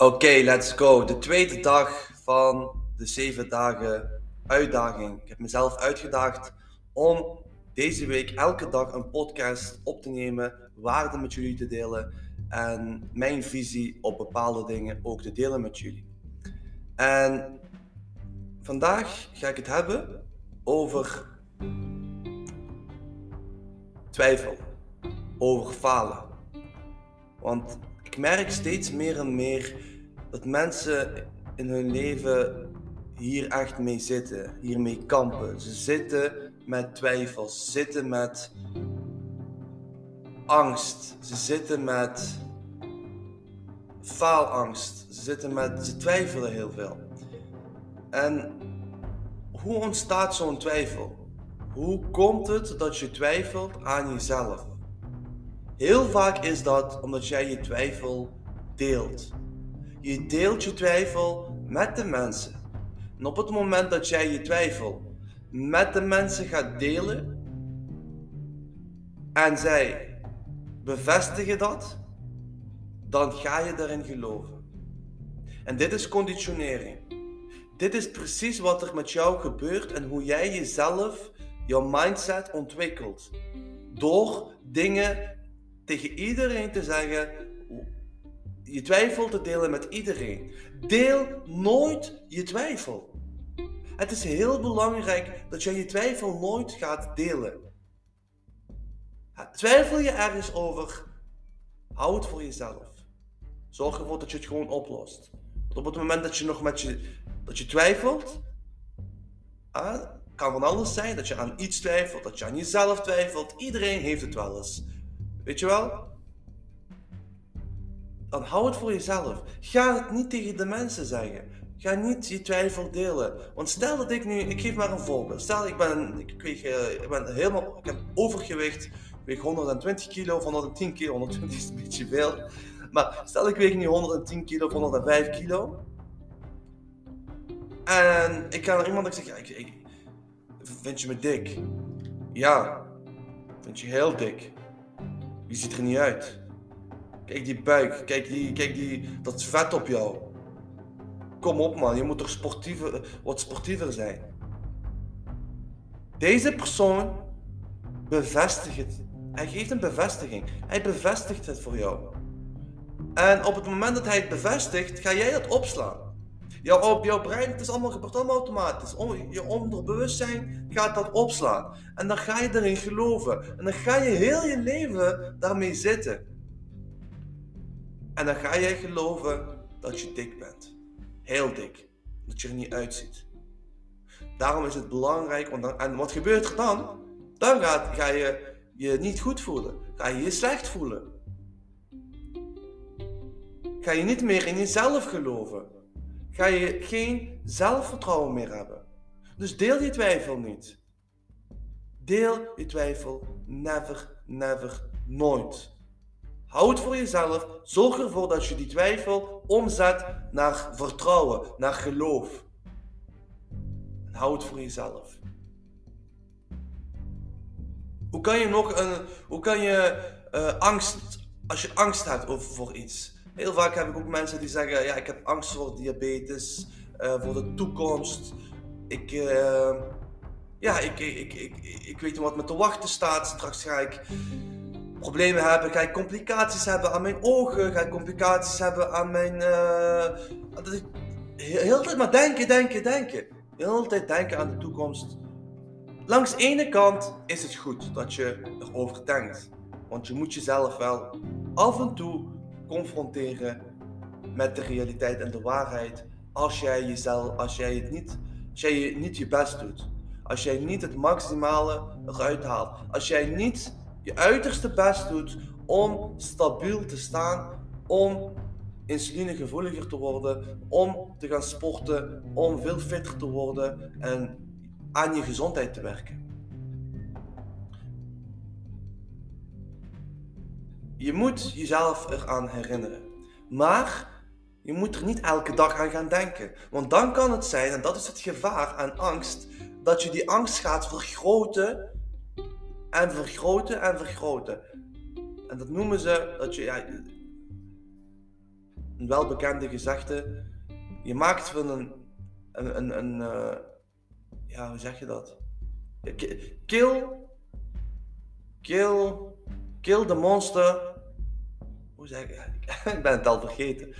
Oké, let's go. De tweede dag van de zeven dagen uitdaging. Ik heb mezelf uitgedaagd om deze week elke dag een podcast op te nemen, waarden met jullie te delen en mijn visie op bepaalde dingen ook te delen met jullie. En vandaag ga ik het hebben over twijfel, over falen. Want ik merk steeds meer en meer dat mensen in hun leven hier echt mee zitten, hiermee kampen. Ze zitten met twijfels, ze zitten met angst, ze zitten met faalangst, ze zitten met, ze twijfelen heel veel. En hoe ontstaat zo'n twijfel? Hoe komt het dat je twijfelt aan jezelf? Heel vaak is dat omdat jij je twijfel deelt. Je deelt je twijfel met de mensen. En op het moment dat jij je twijfel met de mensen gaat delen en zij bevestigen dat, dan ga je daarin geloven. En dit is conditionering. Dit is precies wat er met jou gebeurt en hoe jij jezelf, jouw mindset ontwikkelt. Door dingen tegen iedereen te zeggen, je twijfel te delen met iedereen. Deel nooit je twijfel. Het is heel belangrijk dat jij je twijfel nooit gaat delen. Twijfel je ergens over, hou het voor jezelf. Zorg ervoor dat je het gewoon oplost. Want op het moment dat je nog met je, dat je twijfelt, kan van alles zijn. Dat je aan iets twijfelt, dat je aan jezelf twijfelt. Iedereen heeft het wel eens. Weet je wel? Dan hou het voor jezelf. Ga het niet tegen de mensen zeggen. Ga niet je twijfel delen. Want stel dat ik nu, ik geef maar een voorbeeld. Stel ik ben, ik, weeg, uh, ik ben helemaal, ik heb overgewicht. Weeg 120 kilo of 110 kilo. 120 is een beetje veel. Maar stel ik weeg nu 110 kilo of 105 kilo. En ik ga naar iemand en ik zeg, ja, ik, ik, vind je me dik? Ja, vind je heel dik. Je ziet er niet uit. Kijk die buik, kijk, die, kijk die, dat vet op jou. Kom op man, je moet toch sportiever, wat sportiever zijn. Deze persoon bevestigt het. Hij geeft een bevestiging. Hij bevestigt het voor jou. En op het moment dat hij het bevestigt, ga jij het opslaan. Jouw, op jouw brein, het is allemaal, gebeurt allemaal automatisch. Je onderbewustzijn gaat dat opslaan. En dan ga je erin geloven. En dan ga je heel je leven daarmee zitten. En dan ga jij geloven dat je dik bent. Heel dik. Dat je er niet uitziet. Daarom is het belangrijk. Want en wat gebeurt er dan? Dan gaat, ga je je niet goed voelen. Ga je je slecht voelen. Ga je niet meer in jezelf geloven. Ga je geen zelfvertrouwen meer hebben. Dus deel je twijfel niet. Deel je twijfel never, never, nooit. Hou het voor jezelf. Zorg ervoor dat je die twijfel omzet naar vertrouwen, naar geloof. En hou het voor jezelf. Hoe kan je nog een. Hoe kan je uh, angst. Als je angst hebt over voor iets. Heel vaak heb ik ook mensen die zeggen: Ja, ik heb angst voor diabetes, uh, voor de toekomst. Ik. Uh, ja, ik, ik, ik, ik, weet niet wat me te wachten staat. Straks ga ik problemen hebben, ga ik complicaties hebben aan mijn ogen, ga ik complicaties hebben aan mijn. Uh, heel tijd maar denken, denken, denken. Heel tijd denken aan de toekomst. Langs de ene kant is het goed dat je erover denkt. Want je moet jezelf wel af en toe confronteren met de realiteit en de waarheid. Als jij jezelf, als jij het niet, als jij niet je best doet. Als jij niet het maximale eruit haalt. Als jij niet je uiterste best doet om stabiel te staan, om insulinegevoeliger te worden, om te gaan sporten, om veel fitter te worden en aan je gezondheid te werken. Je moet jezelf eraan herinneren. Maar je moet er niet elke dag aan gaan denken. Want dan kan het zijn, en dat is het gevaar aan angst, dat je die angst gaat vergroten en vergroten en vergroten. En dat noemen ze dat je. Een welbekende gezegde. Je maakt van een, een, een, uh, ja, hoe zeg je dat? Kill, kill, kill the monster. Hoe zeg ik? ik ben het al vergeten.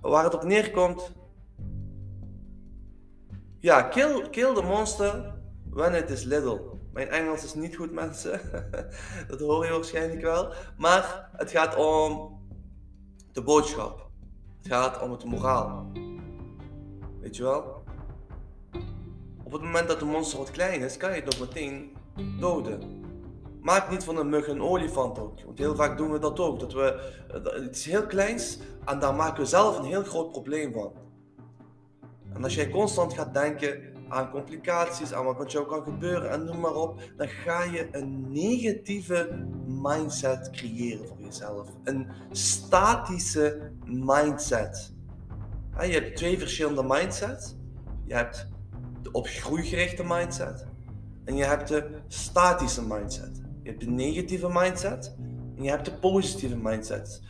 Waar het op neerkomt. Ja, kill, kill the monster when it is little. Mijn Engels is niet goed, mensen. dat hoor je waarschijnlijk wel. Maar het gaat om de boodschap. Het gaat om het moraal. Weet je wel? Op het moment dat de monster wat klein is, kan je het nog meteen doden. Maak niet van een mug een olifant ook. Want heel vaak doen we dat ook. Dat we iets heel kleins en daar maken we zelf een heel groot probleem van. En als jij constant gaat denken aan complicaties, aan wat met jou kan gebeuren en noem maar op, dan ga je een negatieve mindset creëren voor jezelf. Een statische mindset. Je hebt twee verschillende mindsets. Je hebt de op groei gerichte mindset en je hebt de statische mindset. Je hebt de negatieve mindset en je hebt de positieve mindset.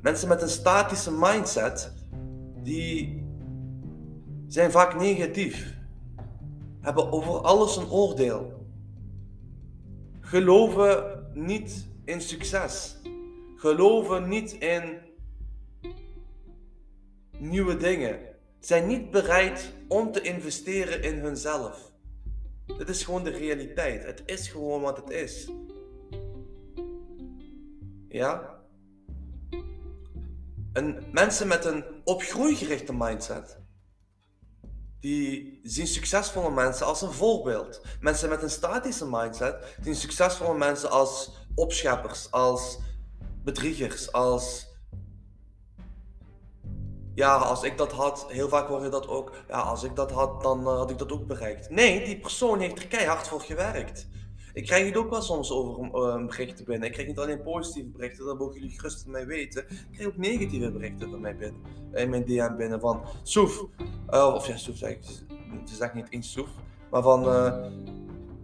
Mensen met een statische mindset, die zijn vaak negatief hebben over alles een oordeel. Geloven niet in succes. Geloven niet in nieuwe dingen. Zijn niet bereid om te investeren in hunzelf. Dit is gewoon de realiteit. Het is gewoon wat het is. Ja? En mensen met een op groei gerichte mindset die zien succesvolle mensen als een voorbeeld. Mensen met een statische mindset zien succesvolle mensen als opscheppers, als bedriegers, als. Ja, als ik dat had, heel vaak hoor je dat ook. Ja, als ik dat had, dan uh, had ik dat ook bereikt. Nee, die persoon heeft er keihard voor gewerkt. Ik krijg het ook wel soms over uh, berichten binnen. Ik krijg niet alleen positieve berichten, dat mogen jullie gerust van mij weten. Ik krijg ook negatieve berichten van mij binnen. In mijn DM binnen van Soef. Uh, of ja, Soef zeg ik. Ze zegt niet eens Soef. Maar van. Uh,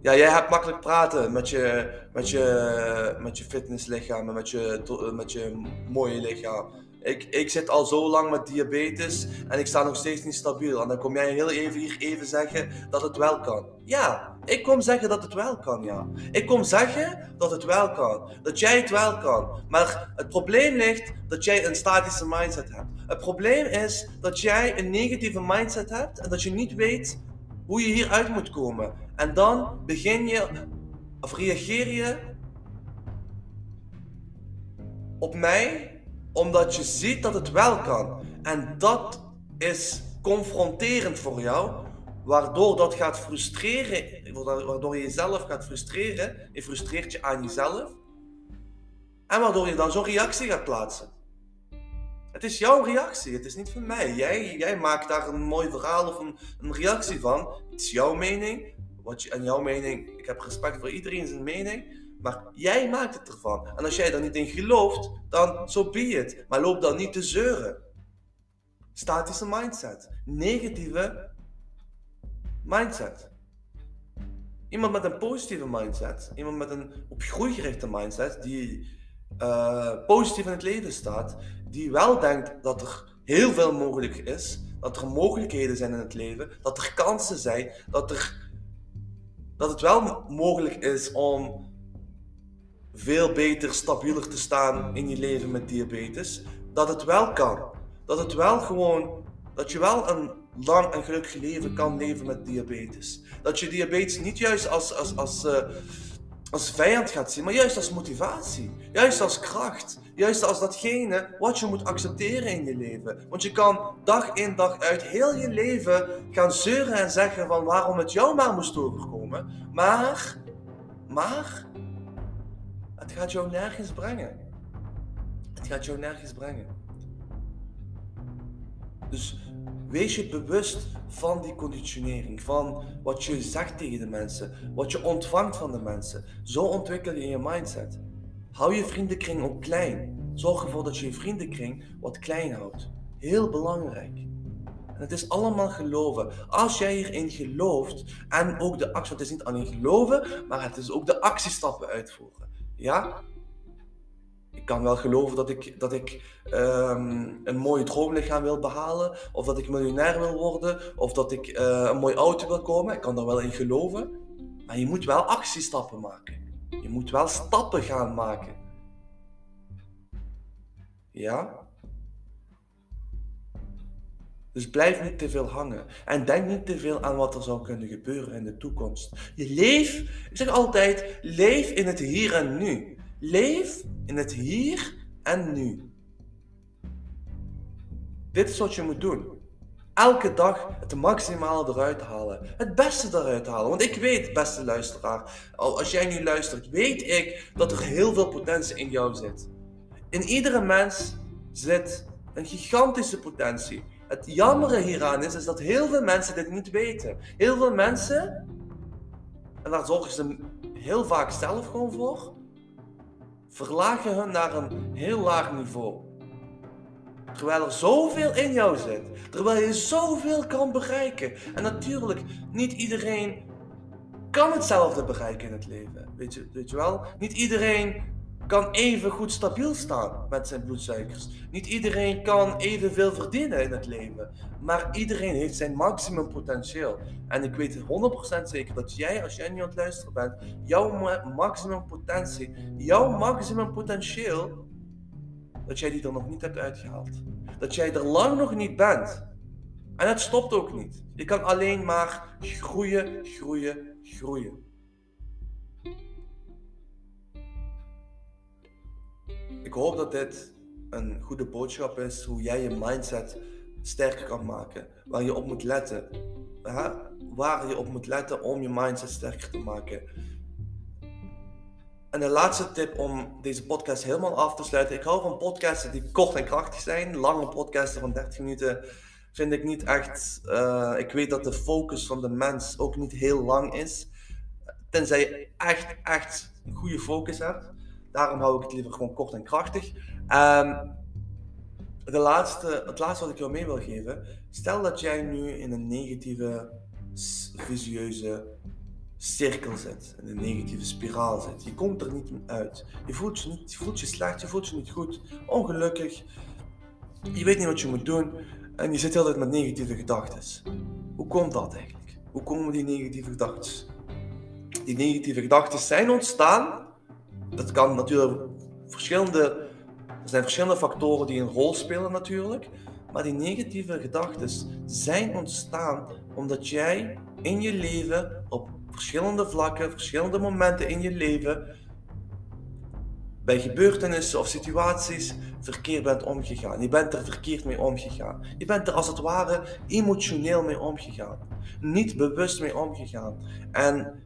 ja, jij hebt makkelijk praten met je, met je, met je fitnesslichaam met je, met je mooie lichaam. Ik, ik zit al zo lang met diabetes en ik sta nog steeds niet stabiel. En dan kom jij heel even hier even zeggen dat het wel kan. Ja, ik kom zeggen dat het wel kan, ja. Ik kom zeggen dat het wel kan. Dat jij het wel kan. Maar het probleem ligt dat jij een statische mindset hebt. Het probleem is dat jij een negatieve mindset hebt en dat je niet weet hoe je hieruit moet komen. En dan begin je, of reageer je op mij omdat je ziet dat het wel kan. En dat is confronterend voor jou, waardoor dat gaat frustreren, waardoor je jezelf gaat frustreren. Je frustreert je aan jezelf. En waardoor je dan zo'n reactie gaat plaatsen. Het is jouw reactie, het is niet van mij. Jij, jij maakt daar een mooi verhaal of een, reactie van. Het is jouw mening. Wat je, en jouw mening, ik heb respect voor iedereen zijn mening. Maar jij maakt het ervan. En als jij er niet in gelooft, dan zo so be. Maar loop dan niet te zeuren. Statische mindset. Negatieve mindset. Iemand met een positieve mindset, iemand met een op groei gerichte mindset, die uh, positief in het leven staat, die wel denkt dat er heel veel mogelijk is, dat er mogelijkheden zijn in het leven, dat er kansen zijn, dat, er, dat het wel mogelijk is om veel beter, stabieler te staan in je leven met diabetes. Dat het wel kan. Dat het wel gewoon, dat je wel een lang en gelukkig leven kan leven met diabetes. Dat je diabetes niet juist als, als, als, uh, als vijand gaat zien, maar juist als motivatie. Juist als kracht. Juist als datgene wat je moet accepteren in je leven. Want je kan dag in dag uit heel je leven gaan zeuren en zeggen van waarom het jou maar moest overkomen. Maar, maar, het gaat jou nergens brengen. Het gaat jou nergens brengen. Dus wees je bewust van die conditionering, van wat je zegt tegen de mensen, wat je ontvangt van de mensen. Zo ontwikkel je je mindset. Hou je vriendenkring ook klein. Zorg ervoor dat je je vriendenkring wat klein houdt. Heel belangrijk. En het is allemaal geloven. Als jij hierin gelooft en ook de actie, het is niet alleen geloven, maar het is ook de actiestappen uitvoeren. Ja? Ik kan wel geloven dat ik, dat ik ehm, een mooi droomlichaam wil behalen, of dat ik miljonair wil worden, of dat ik uh, een mooi auto wil komen. Ik kan daar wel in geloven. Maar je moet wel actiestappen maken. Je moet wel stappen gaan maken. Ja? Dus blijf niet te veel hangen. En denk niet te veel aan wat er zou kunnen gebeuren in de toekomst. Je leef, ik zeg altijd, leef in het hier en nu. Leef in het hier en nu. Dit is wat je moet doen. Elke dag het maximale eruit halen. Het beste eruit halen. Want ik weet, beste luisteraar, als jij nu luistert, weet ik dat er heel veel potentie in jou zit. In iedere mens zit een gigantische potentie. Het jammere hieraan is, is dat heel veel mensen dit niet weten. Heel veel mensen, en daar zorgen ze heel vaak zelf gewoon voor, verlagen hun naar een heel laag niveau. Terwijl er zoveel in jou zit. Terwijl je zoveel kan bereiken. En natuurlijk, niet iedereen kan hetzelfde bereiken in het leven. Weet je, weet je wel? Niet iedereen kan even goed stabiel staan met zijn bloedsuikers. Niet iedereen kan evenveel verdienen in het leven. Maar iedereen heeft zijn maximum potentieel. En ik weet 100% zeker dat jij, als jij nu aan het luisteren bent, jouw maximum potentie, jouw maximum potentieel, dat jij die er nog niet hebt uitgehaald. Dat jij er lang nog niet bent. En het stopt ook niet. Je kan alleen maar groeien, groeien, groeien. Ik hoop dat dit een goede boodschap is hoe jij je mindset sterker kan maken. Waar je op moet letten. Waar je op moet letten om je mindset sterker te maken. En de laatste tip om deze podcast helemaal af te sluiten. Ik hou van podcasten die kort en krachtig zijn. Lange podcasten van 30 minuten vind ik niet echt. Uh, ik weet dat de focus van de mens ook niet heel lang is. Tenzij je echt, echt een goede focus hebt. Daarom hou ik het liever gewoon kort en krachtig. Um, de laatste, het laatste wat ik jou mee wil geven. Stel dat jij nu in een negatieve, visieuze cirkel zit. In een negatieve spiraal zit. Je komt er niet uit. Je voelt je, niet, je voelt je slecht, je voelt je niet goed. Ongelukkig. Je weet niet wat je moet doen. En je zit heel tijd met negatieve gedachten. Hoe komt dat eigenlijk? Hoe komen die negatieve gedachten? Die negatieve gedachten zijn ontstaan dat kan natuurlijk verschillende. Er zijn verschillende factoren die een rol spelen natuurlijk. Maar die negatieve gedachten zijn ontstaan omdat jij in je leven op verschillende vlakken, verschillende momenten in je leven, bij gebeurtenissen of situaties verkeerd bent omgegaan. Je bent er verkeerd mee omgegaan. Je bent er als het ware emotioneel mee omgegaan. Niet bewust mee omgegaan. En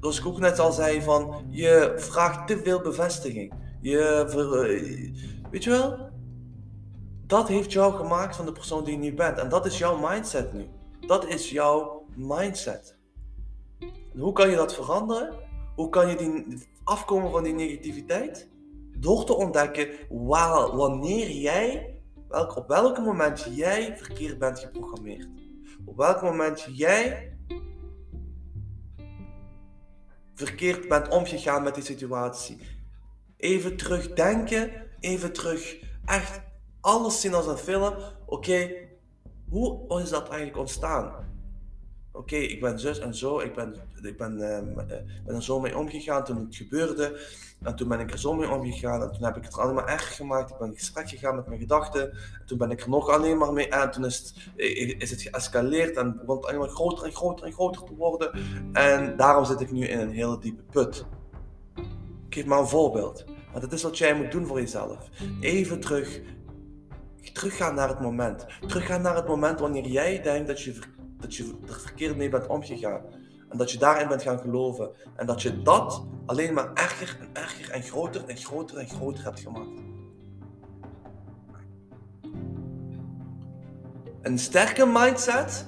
zoals ik ook net al zei, van je vraagt te veel bevestiging. Je eh, weet je wel? Dat heeft jou gemaakt van de persoon die je nu bent. En dat is jouw mindset nu. Dat is jouw mindset. En hoe kan je dat veranderen? Hoe kan je die, afkomen van die negativiteit? Door te ontdekken wanneer jij, welk, op welk moment jij verkeerd bent geprogrammeerd. Op welk moment jij verkeerd bent omgegaan met die situatie. Even terugdenken, even terug echt alles zien als een film. Oké, hoe is dat eigenlijk ontstaan? Oké, ik ben zus en zo, ik ben, ik ben, uh, ben er zo mee omgegaan toen het gebeurde. En toen ben ik er zo mee omgegaan en toen heb ik het alleen maar erger gemaakt. Ik ben in gesprek gegaan met mijn gedachten. En toen ben ik er nog alleen maar mee en toen is het, is het geëscaleerd en begon het alleen maar groter en groter en groter te worden. En daarom zit ik nu in een hele diepe put. Ik geef maar een voorbeeld. Maar dat is wat jij moet doen voor jezelf. Even terug, teruggaan naar het moment. Teruggaan naar het moment wanneer jij denkt dat je, dat je er verkeerd mee bent omgegaan. En dat je daarin bent gaan geloven. En dat je dat alleen maar erger en erger en groter en groter en groter hebt gemaakt. Een sterke mindset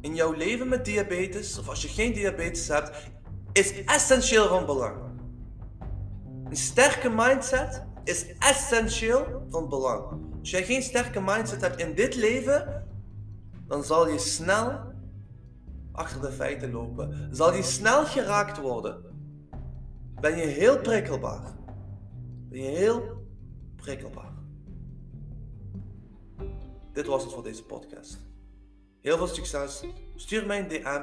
in jouw leven met diabetes, of als je geen diabetes hebt, is essentieel van belang. Een sterke mindset is essentieel van belang. Als jij geen sterke mindset hebt in dit leven, dan zal je snel achter de feiten lopen. Zal je snel geraakt worden. Ben je heel prikkelbaar. ben je heel prikkelbaar. Dit was het voor deze podcast. Heel veel succes. Stuur mij een DM.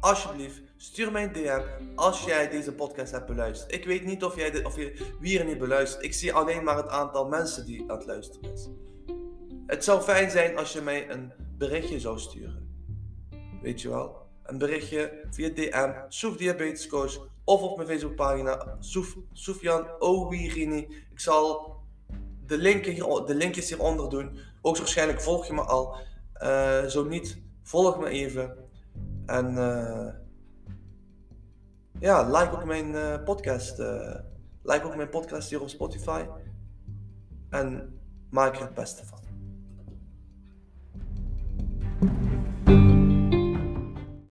Alsjeblieft, stuur mij een DM als jij deze podcast hebt beluisterd. Ik weet niet of, jij dit, of je, wie er niet beluistert. Ik zie alleen maar het aantal mensen die aan het luisteren is. Het zou fijn zijn als je mij een berichtje zou sturen. Weet je wel? Een berichtje via DM, Soef Diabetes Coach, of op mijn Facebookpagina, Soef, Soefjan Owirini. Ik zal de, hier, de linkjes hieronder doen. Ook waarschijnlijk volg je me al. Uh, zo niet, volg me even. En uh, ja, like ook mijn uh, podcast. like ook mijn podcast hier op Spotify. En maak er het beste van.